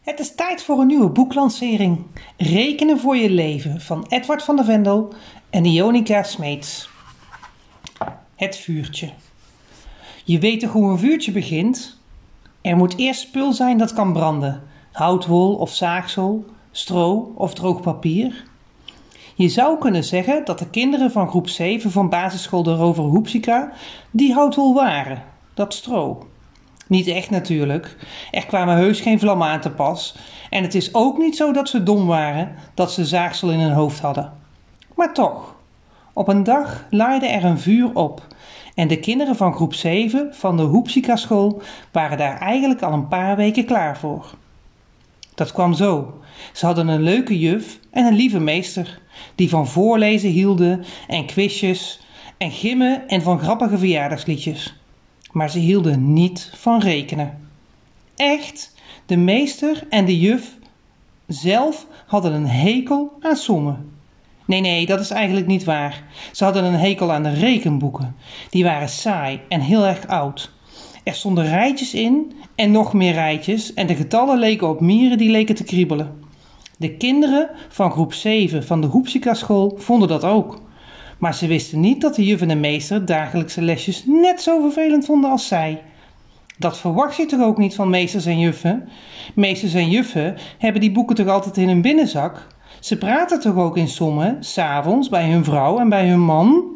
Het is tijd voor een nieuwe boeklancering. Rekenen voor je leven van Edward van der Vendel en Ionica Smeets. Het vuurtje. Je weet toch hoe een vuurtje begint? Er moet eerst spul zijn dat kan branden. Houtwol of zaagsel, stro of droog papier. Je zou kunnen zeggen dat de kinderen van groep 7 van basisschool de Rover Hoepsika die houtwol waren, dat stro. Niet echt natuurlijk. Er kwamen heus geen vlammen aan te pas. En het is ook niet zo dat ze dom waren, dat ze zaagsel in hun hoofd hadden. Maar toch, op een dag laaide er een vuur op. En de kinderen van groep 7 van de Hoepsika school waren daar eigenlijk al een paar weken klaar voor. Dat kwam zo. Ze hadden een leuke juf en een lieve meester, die van voorlezen hielden en quizjes en gimmen en van grappige verjaardagsliedjes maar ze hielden niet van rekenen. Echt, de meester en de juf zelf hadden een hekel aan sommen. Nee, nee, dat is eigenlijk niet waar. Ze hadden een hekel aan de rekenboeken. Die waren saai en heel erg oud. Er stonden rijtjes in en nog meer rijtjes en de getallen leken op mieren die leken te kriebelen. De kinderen van groep 7 van de Hoepsika school vonden dat ook. Maar ze wisten niet dat de juf en de meester dagelijkse lesjes net zo vervelend vonden als zij. Dat verwacht je toch ook niet van meesters en juffen? Meesters en juffen hebben die boeken toch altijd in hun binnenzak? Ze praten toch ook in sommen, s'avonds, bij hun vrouw en bij hun man?